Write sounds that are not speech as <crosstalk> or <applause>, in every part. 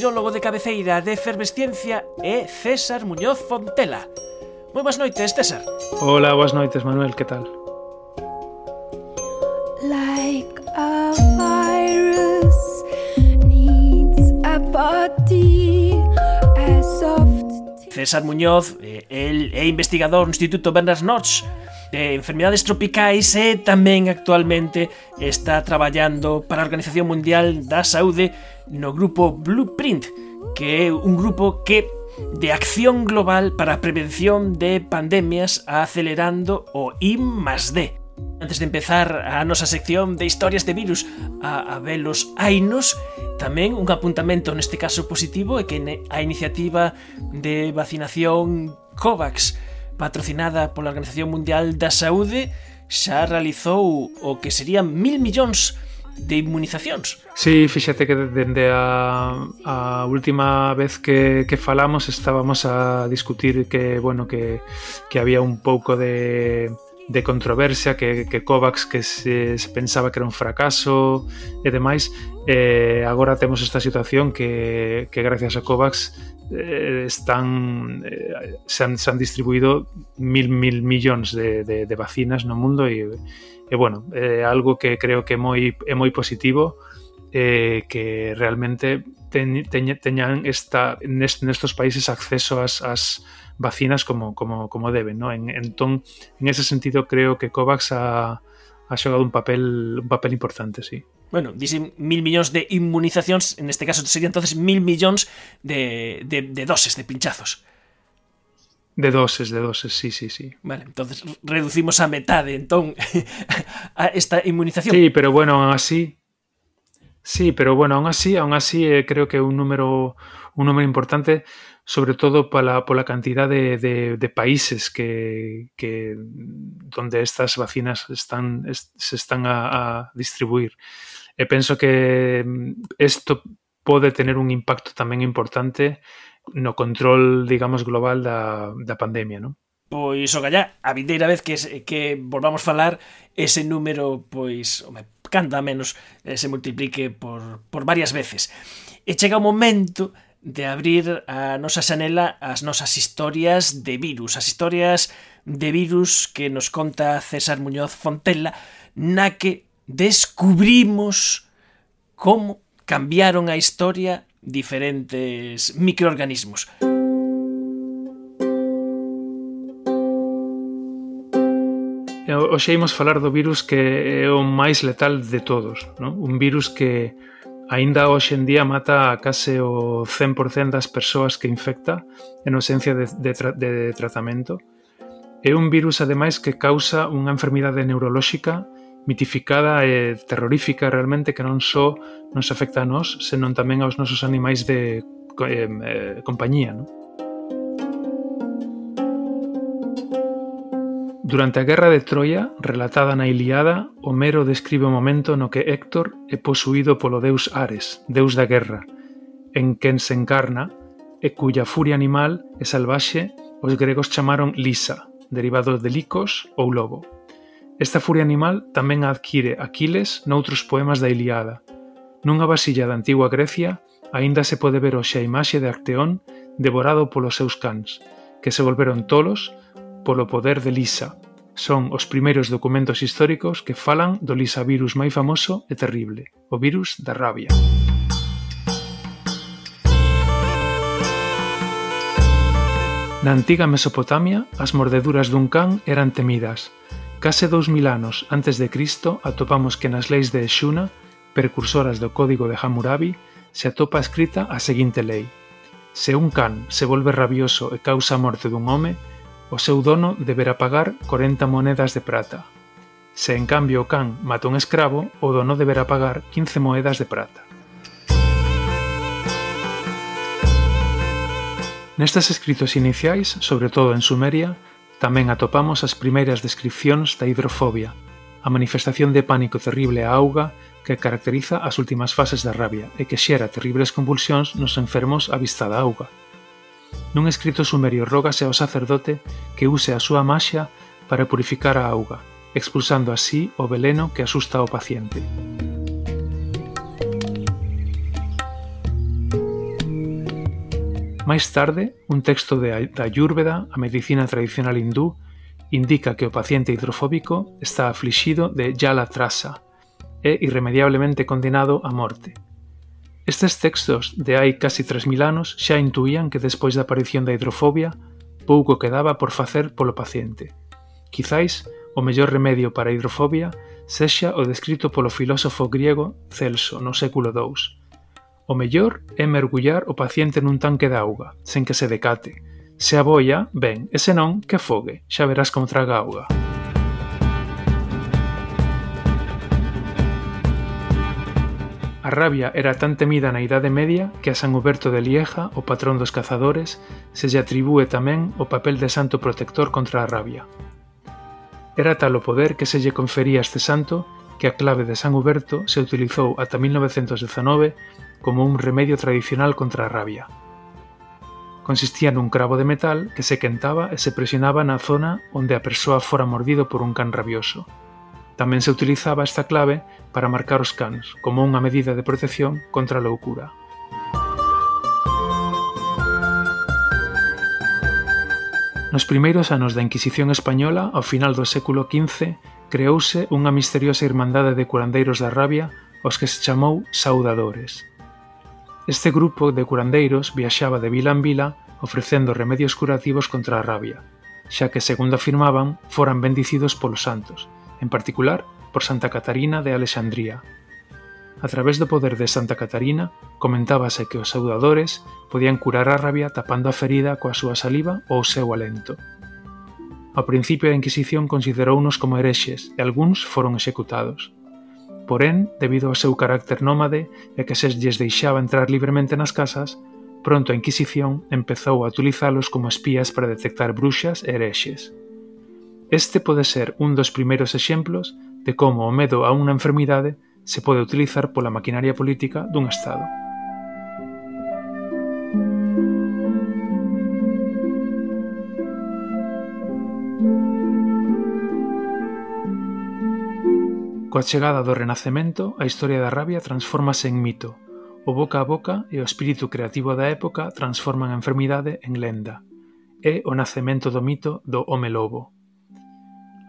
virólogo de cabeceira de Efervesciencia é César Muñoz Fontela. Moi boas noites, César. Hola, boas noites, Manuel, que tal? Like a virus needs a body as soft César Muñoz, eh, el é investigador no Instituto Bernard Notch de enfermidades tropicais e tamén actualmente está traballando para a Organización Mundial da Saúde no grupo Blueprint, que é un grupo que de acción global para a prevención de pandemias acelerando o I más D. Antes de empezar a nosa sección de historias de virus a, a velos ainos, tamén un apuntamento neste caso positivo é que a iniciativa de vacinación COVAX, patrocinada pola Organización Mundial da Saúde, xa realizou o que serían mil millóns de de inmunizacións. Sí, fíxate que dende a, a última vez que, que falamos estábamos a discutir que, bueno, que, que había un pouco de de controversia que, que Kovacs que se, se pensaba que era un fracaso e demais eh, agora temos esta situación que, que gracias a Kovacs eh, están eh, se, han, se han distribuído mil, mil millóns de, de, de vacinas no mundo e, e bueno, é eh, algo que creo que é moi, é moi positivo e eh, que realmente ten, teña, teñan esta, nest, nestos países acceso ás, ás vacinas como, como, como deben, ¿no? En, en ese sentido creo que COVAX ha, ha xogado un papel un papel importante, sí. Bueno, dicen mil millóns de inmunizacións, en este caso sería entonces mil millóns de, de, de doses, de pinchazos. De doses, de doses, sí, sí, sí. Vale, entonces reducimos a metade, entón, <laughs> a esta inmunización. Sí, pero bueno, así. Sí, pero bueno, aún así, aún así eh, creo que un número, un número importante, sobre todo para, por la cantidad de, de, de países que, que, donde estas vacinas están, es, se están a, a distribuir. Eh, penso que mm, isto pode tener un impacto tamén importante no control, digamos, global da, da pandemia, non? Pois, o gallá, a vindeira vez que, que volvamos falar ese número, pois, home, canda menos eh, se multiplique por, por varias veces. E chega o momento de abrir a nosa xanela as nosas historias de virus, as historias de virus que nos conta César Muñoz Fontela, na que descubrimos como cambiaron a historia diferentes microorganismos. Eh, hoxe imos falar do virus que é o máis letal de todos, non? un virus que aínda hoxe en día mata a case o 100% das persoas que infecta en ausencia de, de, tra de tratamento. É un virus, ademais, que causa unha enfermidade neurolóxica mitificada e terrorífica realmente que non só nos afecta a nós, senón tamén aos nosos animais de eh, compañía, non? Durante a guerra de Troia relatada na Ilíada Homero describe o momento no que Héctor é posuído polo deus Ares, deus da guerra, en quen se encarna e cuya furia animal e salvaxe os gregos chamaron Lisa, derivado de licos ou lobo. Esta furia animal tamén a adquire Aquiles noutros poemas da Ilíada. Nunha vasilla da antigua Grecia aínda se pode ver hoxe a imaxe de Acteón devorado polos seus cans, que se volveron tolos polo poder de Lisa, Son os primeiros documentos históricos que falan do lisavirus máis famoso e terrible, o virus da rabia. Na antiga Mesopotamia, as mordeduras dun can eran temidas. Case 2000 anos antes de Cristo atopamos que nas leis de Exuna, precursoras do Código de Hammurabi, se atopa escrita a seguinte lei. Se un can se volve rabioso e causa a morte dun home, o seu dono deberá pagar 40 monedas de prata. Se en cambio o can mata un escravo, o dono deberá pagar 15 moedas de prata. Nestes escritos iniciais, sobre todo en Sumeria, tamén atopamos as primeiras descripcións da hidrofobia, a manifestación de pánico terrible á auga que caracteriza as últimas fases da rabia e que xera terribles convulsións nos enfermos a vista da auga. Nun escrito sumerio rógase ao sacerdote que use a súa maxia para purificar a auga, expulsando así o veleno que asusta ao paciente. Máis tarde, un texto de da Ayurveda, a medicina tradicional hindú, indica que o paciente hidrofóbico está aflixido de Yala Trasa e irremediablemente condenado a morte, Estes textos de hai casi 3000 anos xa intuían que despois da aparición da hidrofobia pouco quedaba por facer polo paciente. Quizáis o mellor remedio para a hidrofobia sexa o descrito polo filósofo griego Celso no século II. O mellor é mergullar o paciente nun tanque de auga, sen que se decate. Se aboia, ben, e senón, que fogue, xa verás como traga auga. A rabia era tan temida na Idade Media que a San Huberto de Lieja, o patrón dos cazadores, se lle atribúe tamén o papel de santo protector contra a rabia. Era tal o poder que se lle confería a este santo que a clave de San Huberto se utilizou ata 1919 como un remedio tradicional contra a rabia. Consistía nun cravo de metal que se quentaba e se presionaba na zona onde a persoa fora mordido por un can rabioso – Tamén se utilizaba esta clave para marcar os cans como unha medida de protección contra a loucura. Nos primeiros anos da Inquisición Española, ao final do século XV, creouse unha misteriosa irmandade de curandeiros da rabia aos que se chamou saudadores. Este grupo de curandeiros viaxaba de vila en vila ofrecendo remedios curativos contra a rabia, xa que, segundo afirmaban, foran bendicidos polos santos, en particular por Santa Catarina de Alexandría. A través do poder de Santa Catarina comentábase que os saudadores podían curar a rabia tapando a ferida coa súa saliva ou o seu alento. Ao principio a Inquisición considerounos como herexes e algúns foron executados. Porén, debido ao seu carácter nómade e que se lles deixaba entrar libremente nas casas, pronto a Inquisición empezou a utilizalos como espías para detectar bruxas e herexes. Este pode ser un dos primeiros exemplos de como o medo a unha enfermidade se pode utilizar pola maquinaria política dun Estado. Coa chegada do Renacemento, a historia da rabia transfórmase en mito. O boca a boca e o espírito creativo da época transforman a enfermidade en lenda. É o nacemento do mito do home lobo.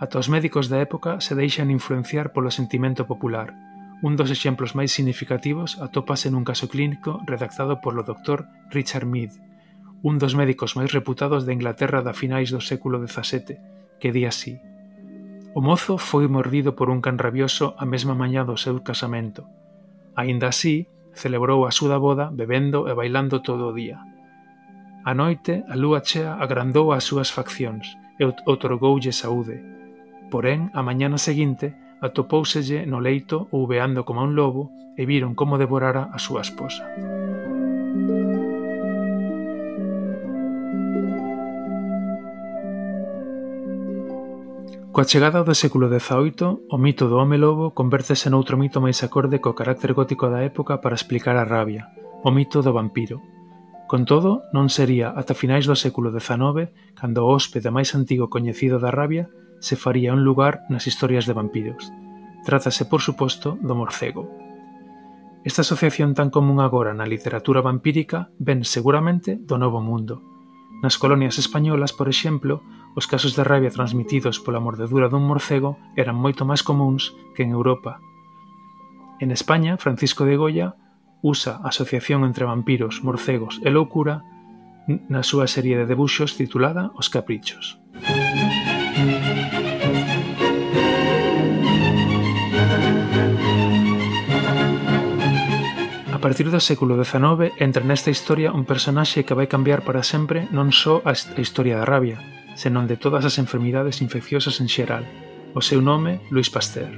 Ata os médicos da época se deixan influenciar polo sentimento popular. Un dos exemplos máis significativos atópase nun caso clínico redactado polo Dr. Richard Mead, un dos médicos máis reputados de Inglaterra da finais do século XVII, que di así. O mozo foi mordido por un can rabioso a mesma mañá do seu casamento. Aínda así, celebrou a súa boda bebendo e bailando todo o día. A noite, a lúa chea agrandou as súas faccións e otorgoulle saúde, Porén, a mañá seguinte atopóuselle no leito ouveando como un lobo e viron como devorara a súa esposa. Coa chegada do século XVIII, o mito do home lobo convértese noutro mito máis acorde co carácter gótico da época para explicar a rabia, o mito do vampiro. Con todo, non sería ata finais do século XIX cando o hóspede máis antigo coñecido da rabia se faría un lugar nas historias de vampiros. Trátase, por suposto, do morcego. Esta asociación tan común agora na literatura vampírica ven seguramente do Novo Mundo. Nas colonias españolas, por exemplo, os casos de rabia transmitidos pola mordedura dun morcego eran moito máis comuns que en Europa. En España, Francisco de Goya usa a asociación entre vampiros, morcegos e loucura na súa serie de debuxos titulada Os Caprichos. Música partir do século XIX entra nesta historia un personaxe que vai cambiar para sempre non só a historia da rabia, senón de todas as enfermidades infecciosas en xeral. O seu nome, Luis Pasteur.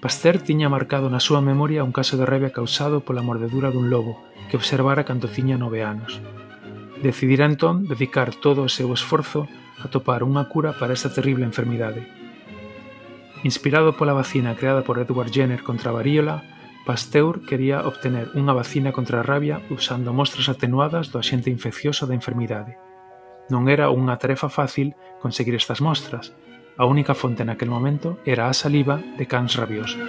Pasteur tiña marcado na súa memoria un caso de rabia causado pola mordedura dun lobo que observara cando tiña nove anos. Decidira entón dedicar todo o seu esforzo a topar unha cura para esta terrible enfermidade. Inspirado pola vacina creada por Edward Jenner contra a varíola, Pasteur quería obtener unha vacina contra a rabia usando mostras atenuadas do axente infeccioso da enfermidade. Non era unha tarefa fácil conseguir estas mostras. A única fonte naquel momento era a saliva de cans rabiosos.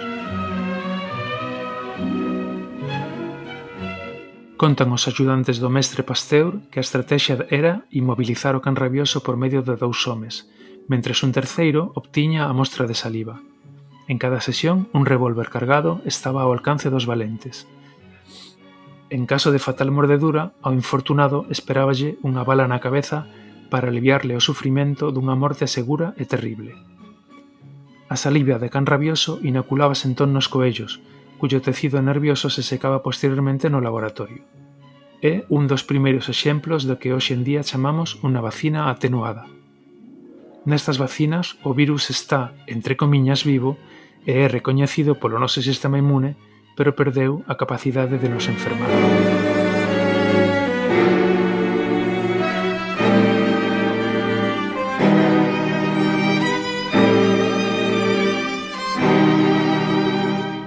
Contan os axudantes do mestre Pasteur que a estrategia era inmobilizar o can rabioso por medio de dous homes, mentres un terceiro obtiña a mostra de saliva. En cada sesión, un revólver cargado estaba ao alcance dos valentes. En caso de fatal mordedura, ao infortunado esperáballe unha bala na cabeza para aliviarle o sufrimento dunha morte segura e terrible. A saliva de can rabioso inoculábase entón nos coellos, cuyo tecido nervioso se secaba posteriormente no laboratorio. É un dos primeiros exemplos do que hoxe en día chamamos unha vacina atenuada. Nestas vacinas, o virus está, entre comiñas, vivo e é recoñecido polo noso sistema inmune pero perdeu a capacidade de nos enfermar.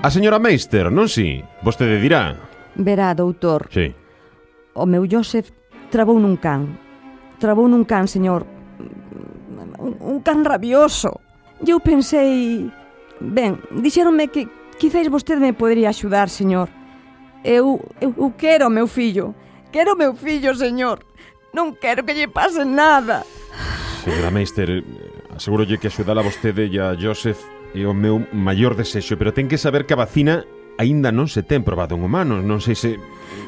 A señora Meister, non si? Vostede dirá. Verá, doutor. Sí. O meu Joseph trabou nun can. Trabou nun can, señor. Un, un can rabioso. Eu pensei Ben, dixéronme que quizáis vostede me podería axudar, señor. Eu, eu, eu quero o meu fillo. Quero o meu fillo, señor. Non quero que lle pase nada. Señora Meister, aseguro que axudala vostede e a Joseph é o meu maior desexo, pero ten que saber que a vacina aínda non se ten probado en humanos, non sei se...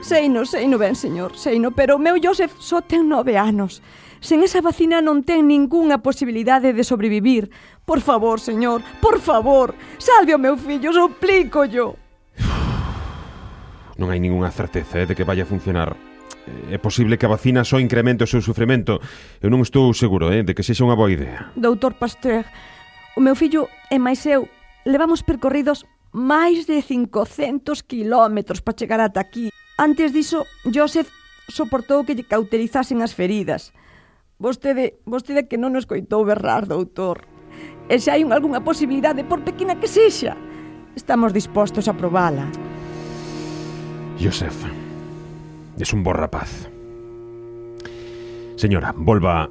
Sei seino, sei ben, señor, sei no, pero o meu Joseph só ten nove anos. Sen esa vacina non ten ningunha posibilidade de sobrevivir. Por favor, señor, por favor, salve o meu fillo, suplícollo. <sighs> Non hai ningunha certeza eh, de que vaya a funcionar. Eh, é posible que a vacina só incremente o seu sufrimento. Eu non estou seguro eh, de que sexa unha boa idea. Doutor Pasteur, o meu fillo e máis eu levamos percorridos máis de 500 kilómetros para chegar ata aquí. Antes diso, Joseph soportou que lle cauterizasen as feridas. Vostede, vostede que non nos coitou berrar, doutor. E se hai algunha posibilidade, por pequena que sexa, estamos dispostos a probala. Joseph, es un bo rapaz. Señora, volva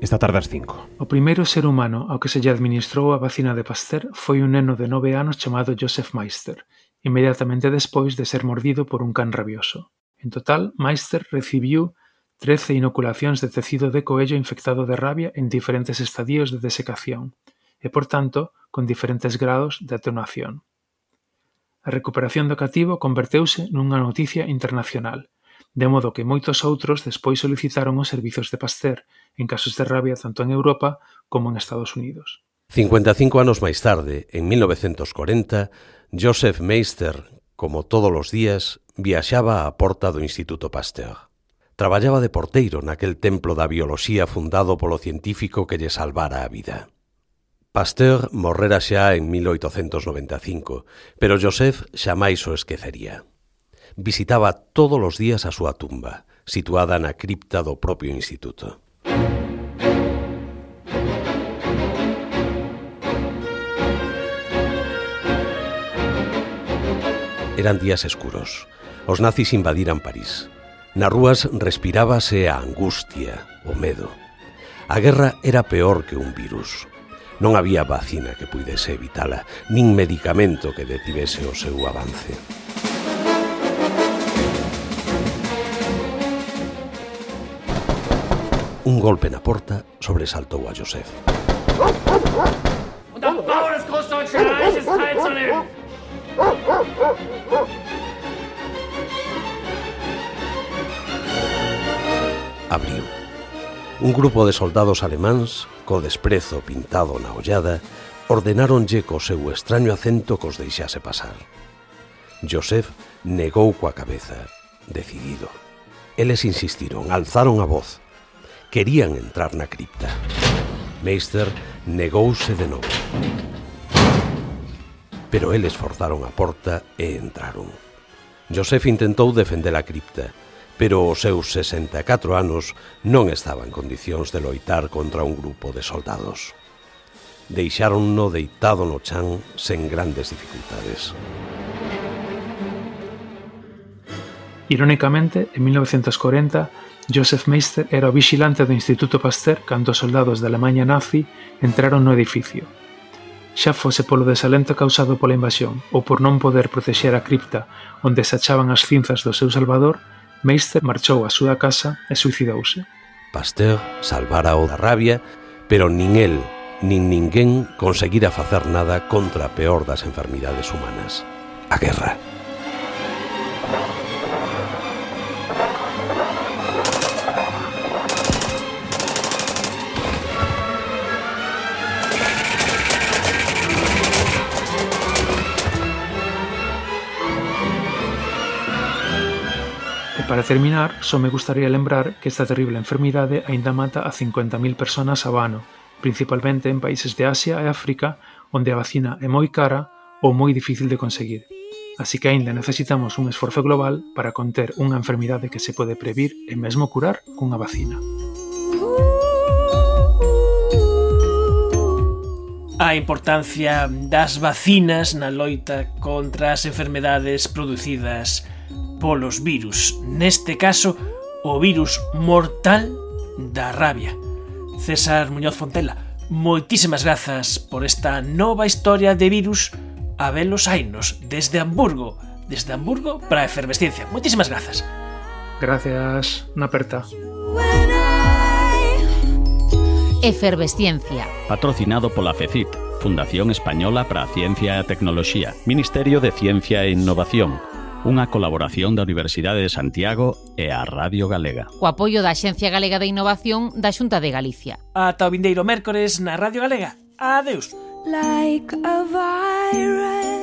esta tarde ás 5. O primeiro ser humano ao que se lle administrou a vacina de Pasteur foi un neno de nove anos chamado Joseph Meister, inmediatamente despois de ser mordido por un can rabioso. En total, Meister recibiu 13 inoculacións de tecido de coello infectado de rabia en diferentes estadios de desecación e, por tanto, con diferentes grados de atenuación. A recuperación do cativo converteuse nunha noticia internacional de modo que moitos outros despois solicitaron os servizos de Pasteur en casos de rabia tanto en Europa como en Estados Unidos. 55 anos máis tarde, en 1940, Joseph Meister, como todos os días, viaxaba á porta do Instituto Pasteur. Traballaba de porteiro naquel templo da bioloxía fundado polo científico que lle salvara a vida. Pasteur morrera xa en 1895, pero Joseph xamais o esquecería visitaba todos os días a súa tumba, situada na cripta do propio instituto. Eran días escuros. Os nazis invadiran París. Nas rúas respirábase a angustia, o medo. A guerra era peor que un virus. Non había vacina que puidese evitala, nin medicamento que detivese o seu avance. Un golpe na porta sobresaltou a Josef. Und am Bau des Großdeutschen Reiches teilzunehmen. Abriu. Un grupo de soldados alemáns, co desprezo pintado na ollada, ordenáronlle co seu extraño acento cos deixase pasar. Josef negou coa cabeza, decidido. Eles insistiron, alzaron a voz, querían entrar na cripta. Meister negouse de novo. Pero eles forzaron a porta e entraron. Josef intentou defender a cripta, pero os seus 64 anos non estaba en condicións de loitar contra un grupo de soldados. Deixáronno deitado no chan sen grandes dificultades. Irónicamente, en 1940, Joseph Meister era o vigilante do Instituto Pasteur cando os soldados da Alemanha nazi entraron no edificio. Xa fose polo desalento causado pola invasión ou por non poder protexer a cripta onde se achaban as cinzas do seu salvador, Meister marchou á súa casa e suicidouse. Pasteur salvara o da rabia, pero nin el nin ninguén conseguira facer nada contra a peor das enfermidades humanas, a guerra. terminar, só me gustaría lembrar que esta terrible enfermidade aínda mata a 50.000 personas ao ano, principalmente en países de Asia e África, onde a vacina é moi cara ou moi difícil de conseguir. Así que aínda necesitamos un esforzo global para conter unha enfermidade que se pode previr e mesmo curar cunha vacina. a importancia das vacinas na loita contra as enfermedades producidas polos virus, neste caso o virus mortal da rabia. César Muñoz Fontela, moitísimas grazas por esta nova historia de virus a velos ainos desde Hamburgo, desde Hamburgo para a efervesciencia. Moitísimas grazas. Gracias, na aperta. Efervesciencia. Patrocinado pola FECIT, Fundación Española para a Ciencia e a Tecnoloxía, Ministerio de Ciencia e Innovación, unha colaboración da Universidade de Santiago e a Radio Galega. Co apoio da Xencia Galega de Innovación da Xunta de Galicia. Ata o vindeiro mércores na Radio Galega. Adeus. Like a virus